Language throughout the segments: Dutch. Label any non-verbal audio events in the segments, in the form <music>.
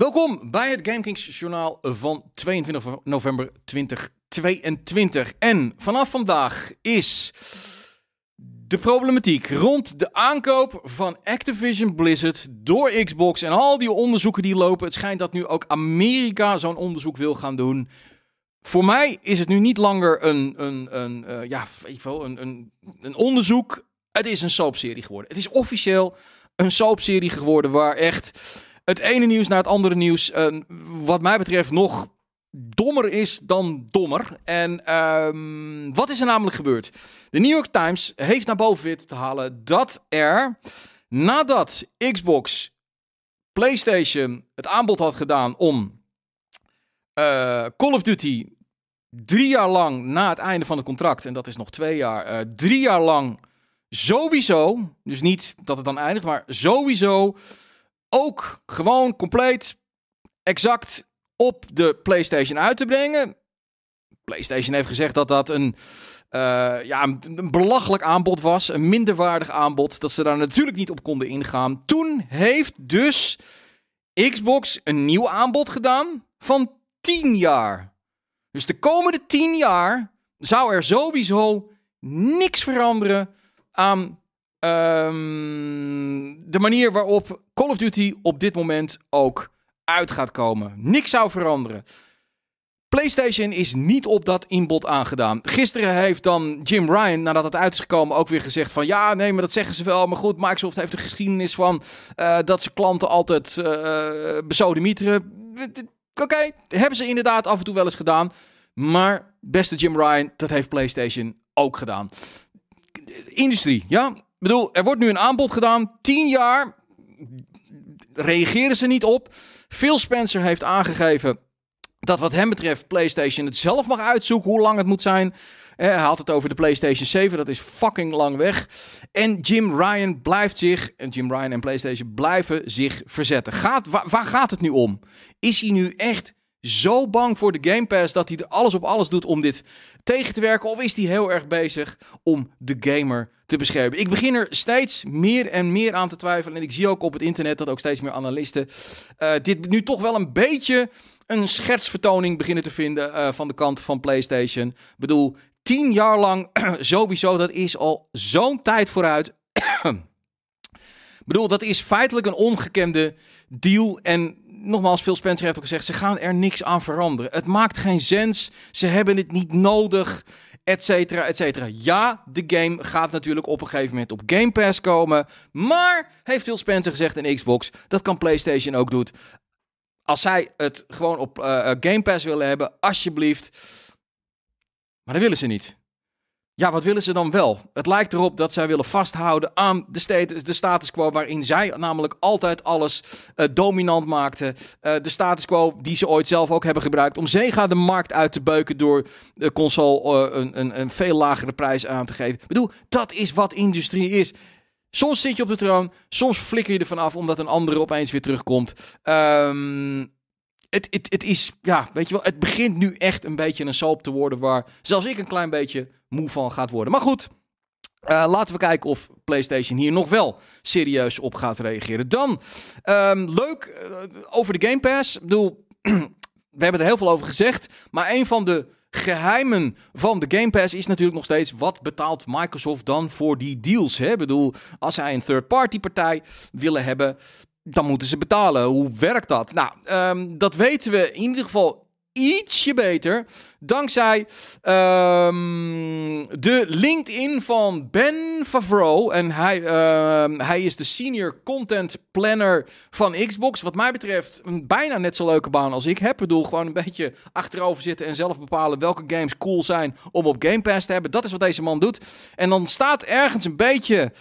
Welkom bij het GameKings journaal van 22 november 2022. En vanaf vandaag is de problematiek rond de aankoop van Activision Blizzard door Xbox en al die onderzoeken die lopen. Het schijnt dat nu ook Amerika zo'n onderzoek wil gaan doen. Voor mij is het nu niet langer een, een, een, uh, ja, een, een, een onderzoek. Het is een soapserie geworden. Het is officieel een soapserie geworden waar echt het ene nieuws naar het andere nieuws, uh, wat mij betreft, nog dommer is dan dommer. En um, wat is er namelijk gebeurd? De New York Times heeft naar boven weten te halen dat er, nadat Xbox PlayStation het aanbod had gedaan om uh, Call of Duty drie jaar lang na het einde van het contract, en dat is nog twee jaar, uh, drie jaar lang sowieso, dus niet dat het dan eindigt, maar sowieso ook gewoon compleet exact op de PlayStation uit te brengen. PlayStation heeft gezegd dat dat een, uh, ja, een belachelijk aanbod was, een minderwaardig aanbod, dat ze daar natuurlijk niet op konden ingaan. Toen heeft dus Xbox een nieuw aanbod gedaan van 10 jaar. Dus de komende 10 jaar zou er sowieso niks veranderen aan um, de manier waarop Call of Duty op dit moment ook uit gaat komen. Niks zou veranderen. PlayStation is niet op dat inbod aangedaan. Gisteren heeft dan Jim Ryan, nadat het uit is gekomen, ook weer gezegd van ja, nee, maar dat zeggen ze wel. Maar goed, Microsoft heeft een geschiedenis van uh, dat ze klanten altijd uh, besodemieteren. Oké, hebben ze inderdaad af en toe wel eens gedaan. Maar beste Jim Ryan, dat heeft PlayStation ook gedaan. Industrie, ja bedoel, er wordt nu een aanbod gedaan. 10 jaar reageren ze niet op. Phil Spencer heeft aangegeven dat wat hem betreft PlayStation het zelf mag uitzoeken hoe lang het moet zijn. Hij had het over de PlayStation 7, dat is fucking lang weg. En Jim Ryan blijft zich, en Jim Ryan en PlayStation blijven zich verzetten. Gaat, waar, waar gaat het nu om? Is hij nu echt zo bang voor de Game Pass dat hij er alles op alles doet om dit tegen te werken? Of is hij heel erg bezig om de gamer te beschermen? Ik begin er steeds meer en meer aan te twijfelen. En ik zie ook op het internet dat ook steeds meer analisten uh, dit nu toch wel een beetje een schertsvertoning beginnen te vinden uh, van de kant van PlayStation. Ik bedoel, tien jaar lang <clears throat> sowieso, dat is al zo'n tijd vooruit. <clears throat> Bedoel, dat is feitelijk een ongekende deal. En nogmaals, Phil Spencer heeft ook gezegd, ze gaan er niks aan veranderen. Het maakt geen sens, ze hebben het niet nodig, et cetera, et cetera. Ja, de game gaat natuurlijk op een gegeven moment op Game Pass komen, maar, heeft Phil Spencer gezegd in Xbox, dat kan PlayStation ook doen. Als zij het gewoon op uh, Game Pass willen hebben, alsjeblieft. Maar dat willen ze niet. Ja, wat willen ze dan wel? Het lijkt erop dat zij willen vasthouden aan de status, de status quo waarin zij namelijk altijd alles uh, dominant maakten. Uh, de status quo die ze ooit zelf ook hebben gebruikt om Sega de markt uit te beuken door de console uh, een, een, een veel lagere prijs aan te geven. Ik bedoel, dat is wat industrie is. Soms zit je op de troon, soms flikker je er vanaf omdat een andere opeens weer terugkomt. Um, het, het, het is, ja, weet je wel, het begint nu echt een beetje een soap te worden waar zelfs ik een klein beetje moe van gaat worden. Maar goed, uh, laten we kijken of PlayStation hier nog wel serieus op gaat reageren. Dan, um, leuk, uh, over de Game Pass. Ik bedoel, <clears throat> we hebben er heel veel over gezegd, maar een van de geheimen van de Game Pass is natuurlijk nog steeds wat betaalt Microsoft dan voor die deals. Hè? Ik bedoel, als zij een third-party partij willen hebben, dan moeten ze betalen. Hoe werkt dat? Nou, um, dat weten we in ieder geval ietsje beter. Dankzij um, de LinkedIn van Ben Favreau. En hij, uh, hij is de senior content planner van Xbox. Wat mij betreft een bijna net zo leuke baan als ik heb. Ik bedoel, gewoon een beetje achterover zitten en zelf bepalen welke games cool zijn om op Game Pass te hebben. Dat is wat deze man doet. En dan staat ergens een beetje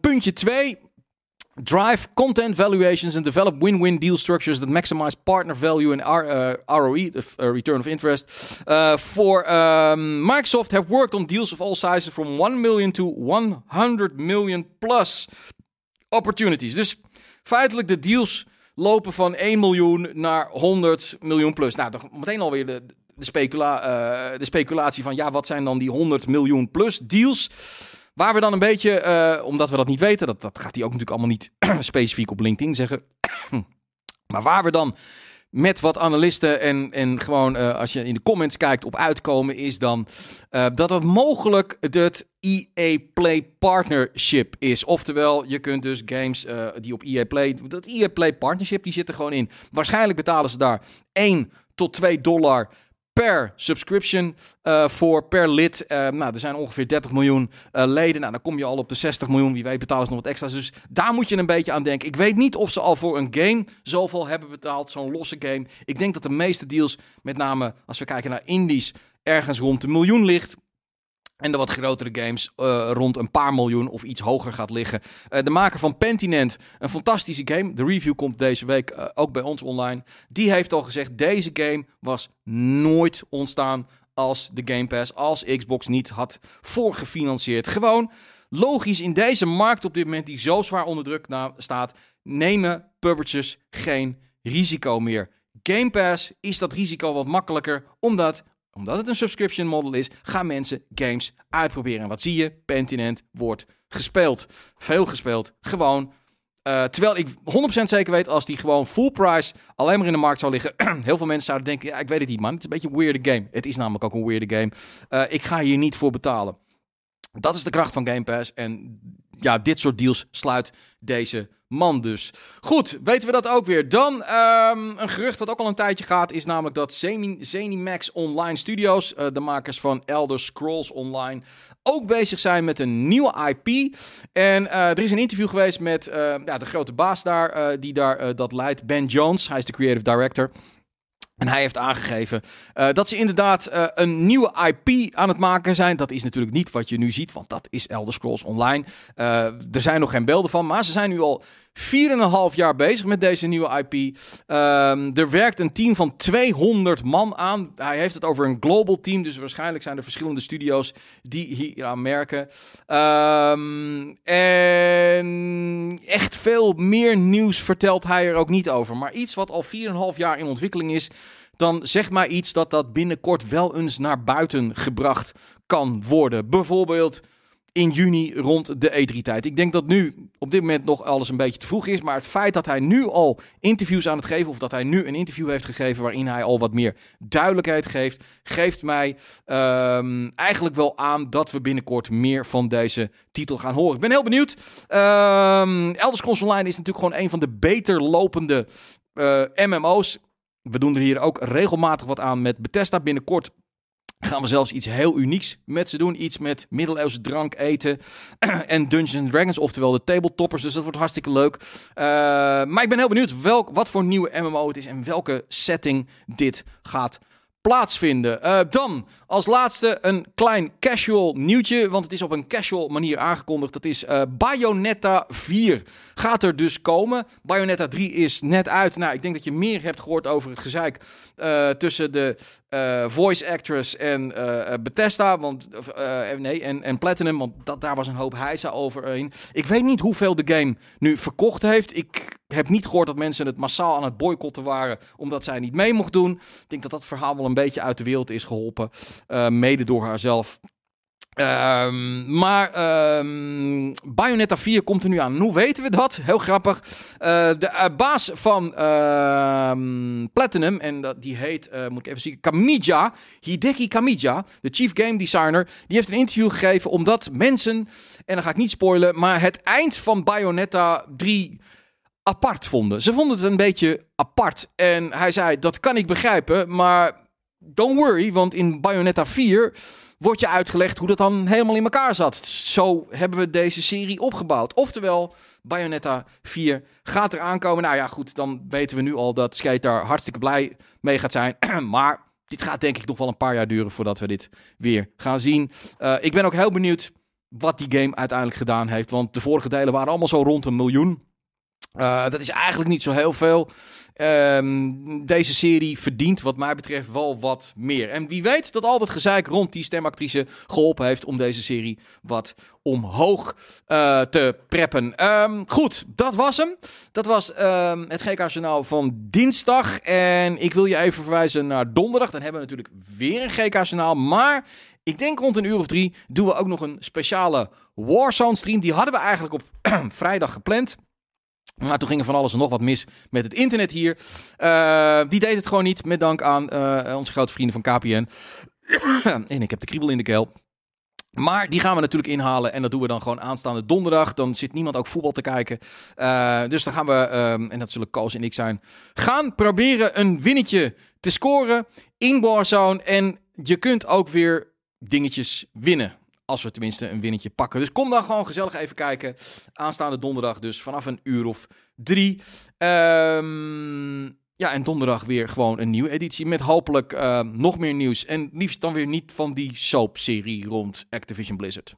puntje 2 Drive content valuations and develop win-win deal structures that maximize partner value and R, uh, ROE, uh, return of interest. Uh, for um, Microsoft have worked on deals of all sizes from 1 million to 100 million plus opportunities. Dus feitelijk de deals lopen van 1 miljoen naar 100 miljoen plus. Nou, dan meteen alweer de, de, specula, uh, de speculatie van ja, wat zijn dan die 100 miljoen plus deals? Waar we dan een beetje, uh, omdat we dat niet weten, dat, dat gaat hij ook natuurlijk allemaal niet <clears throat> specifiek op LinkedIn zeggen. <clears throat> Maar waar we dan met wat analisten en, en gewoon uh, als je in de comments kijkt op uitkomen, is dan uh, dat het mogelijk het EA Play Partnership is. Oftewel, je kunt dus games die op EA Play, dat EA Play Partnership, die zit er gewoon in. Waarschijnlijk betalen ze daar 1 tot 2 dollar per subscription uh, voor per lid. Uh, nou, er zijn ongeveer 30 miljoen uh, leden. Nou, dan kom je al op de 60 miljoen. Wie weet betalen ze nog wat extra's. Dus daar moet je een beetje aan denken. Ik weet niet of ze al voor een game zoveel hebben betaald. Zo'n losse game. Ik denk dat de meeste deals, met name als we kijken naar indies, ergens rond de miljoen ligt. En de wat grotere games uh, rond een paar miljoen of iets hoger gaat liggen. Uh, de maker van Pentinent, een fantastische game. De review komt deze week uh, ook bij ons online. Die heeft al gezegd, deze game was nooit ontstaan als de Game Pass, als Xbox niet had voorgefinancierd. Gewoon logisch in deze markt op dit moment die zo zwaar onder druk staat, nemen publishers geen risico meer. Game Pass is dat risico wat makkelijker, omdat omdat het een subscription model is, gaan mensen games uitproberen. En wat zie je? Pentinent wordt gespeeld. Veel gespeeld. Gewoon. Uh, terwijl ik 100% zeker weet, als die gewoon full price alleen maar in de markt zou liggen, <clears throat> heel veel mensen zouden denken, ja, ik weet het niet man, het is een beetje een weirde game. Het is namelijk ook een weirde game. Uh, ik ga hier niet voor betalen. Dat is de kracht van Game Pass. En ja, dit soort deals sluit deze man dus. Goed, weten we dat ook weer. Dan um, een gerucht dat ook al een tijdje gaat, is namelijk dat Zenimax Online Studios, uh, de makers van Elder Scrolls Online, ook bezig zijn met een nieuwe IP. En uh, er is een interview geweest met uh, ja, de grote baas daar, die daar dat leidt, Ben Jones. Hij is de creative director. En hij heeft aangegeven dat ze inderdaad een nieuwe IP aan het maken zijn. Dat is natuurlijk niet wat je nu ziet, want dat is Elder Scrolls Online. Er zijn nog geen beelden van, maar ze zijn nu al 4,5 jaar bezig met deze nieuwe IP. Um, er werkt een team van 200 man aan. Hij heeft het over een global team, dus waarschijnlijk zijn er verschillende studio's die hier aan merken. Um, en echt veel meer nieuws vertelt hij er ook niet over. Maar iets wat al 4,5 jaar in ontwikkeling is, dan zeg maar iets dat dat binnenkort wel eens naar buiten gebracht kan worden. Bijvoorbeeld in juni rond de E3-tijd. Ik denk dat nu op dit moment nog alles een beetje te vroeg is. Maar het feit dat hij nu al interviews aan het geven. of dat hij nu een interview heeft gegeven. waarin hij al wat meer duidelijkheid geeft. geeft mij um, eigenlijk wel aan dat we binnenkort meer van deze titel gaan horen. Ik ben heel benieuwd. Um, Elder Scrolls Online is natuurlijk gewoon een van de beter lopende uh, MMO's. We doen er hier ook regelmatig wat aan met Bethesda. Binnenkort gaan we zelfs iets heel unieks met ze doen. Iets met middeleeuwse drank eten <clears throat> en Dungeons Dragons, oftewel de tabletoppers. Dus dat wordt hartstikke leuk. Uh, maar ik ben heel benieuwd welk, wat voor nieuwe MMO het is en welke setting dit gaat plaatsvinden. Uh, dan als laatste een klein casual nieuwtje, want het is op een casual manier aangekondigd. Dat is uh, Bayonetta 4 gaat er dus komen. Bayonetta 3 is net uit. Nou, ik denk dat je meer hebt gehoord over het gezeik tussen de voice actress en Bethesda, want nee, en, en Platinum, want dat, daar was een hoop heisa overheen. Ik weet niet hoeveel de game nu verkocht heeft. Ik heb niet gehoord dat mensen het massaal aan het boycotten waren omdat zij niet mee mocht doen. Ik denk dat dat verhaal wel een beetje uit de wereld is geholpen, uh, mede door haarzelf. Um, maar um, Bayonetta 4 komt er nu aan. Hoe weten we dat? Heel grappig. Uh, de uh, baas van uh, Platinum, en dat, die heet, moet ik even zien, Kamiya, Hideki Kamiya, de chief game designer, die heeft een interview gegeven omdat mensen, en dan ga ik niet spoilen, maar het eind van Bayonetta 3 apart vonden. Ze vonden het een beetje apart. En hij zei, dat kan ik begrijpen, maar don't worry, want in Bayonetta 4 wordt je uitgelegd hoe dat dan helemaal in elkaar zat. Zo hebben we deze serie opgebouwd. Oftewel, Bayonetta 4 gaat er aankomen. Nou ja, goed, dan weten we nu al dat Skate daar hartstikke blij mee gaat zijn. <clears throat> maar dit gaat denk ik nog wel een paar jaar duren voordat we dit weer gaan zien. Uh, ik ben ook heel benieuwd wat die game uiteindelijk gedaan heeft. Want de vorige delen waren allemaal zo rond een miljoen. Uh, dat is eigenlijk niet zo heel veel. Um, deze serie verdient wat mij betreft wel wat meer. En wie weet dat al dat gezeik rond die stemactrice geholpen heeft om deze serie wat omhoog uh, te preppen. Um, goed, dat was hem. Dat was um, het GK-journaal van dinsdag. En ik wil je even verwijzen naar donderdag. Dan hebben we natuurlijk weer een GK-journaal. Maar ik denk rond een uur of drie doen we ook nog een speciale Warzone stream. Die hadden we eigenlijk op <clears throat> vrijdag gepland. Maar toen ging er van alles en nog wat mis met het internet hier. Uh, die deed het gewoon niet, met dank aan uh, onze grote vrienden van KPN. <coughs> en ik heb de kriebel in de keel. Maar die gaan we natuurlijk inhalen. En dat doen we dan gewoon aanstaande donderdag. Dan zit niemand ook voetbal te kijken. Uh, dus dan gaan we, um, en dat zullen Koos en ik zijn, gaan proberen een winnetje te scoren in Warzone. En je kunt ook weer dingetjes winnen. Als we tenminste een winnetje pakken. Dus kom dan gewoon gezellig even kijken. Aanstaande donderdag dus vanaf een uur of drie. Um, ja, en donderdag weer gewoon een nieuwe editie met hopelijk uh, nog meer nieuws. En liefst dan weer niet van die soap-serie rond Activision Blizzard.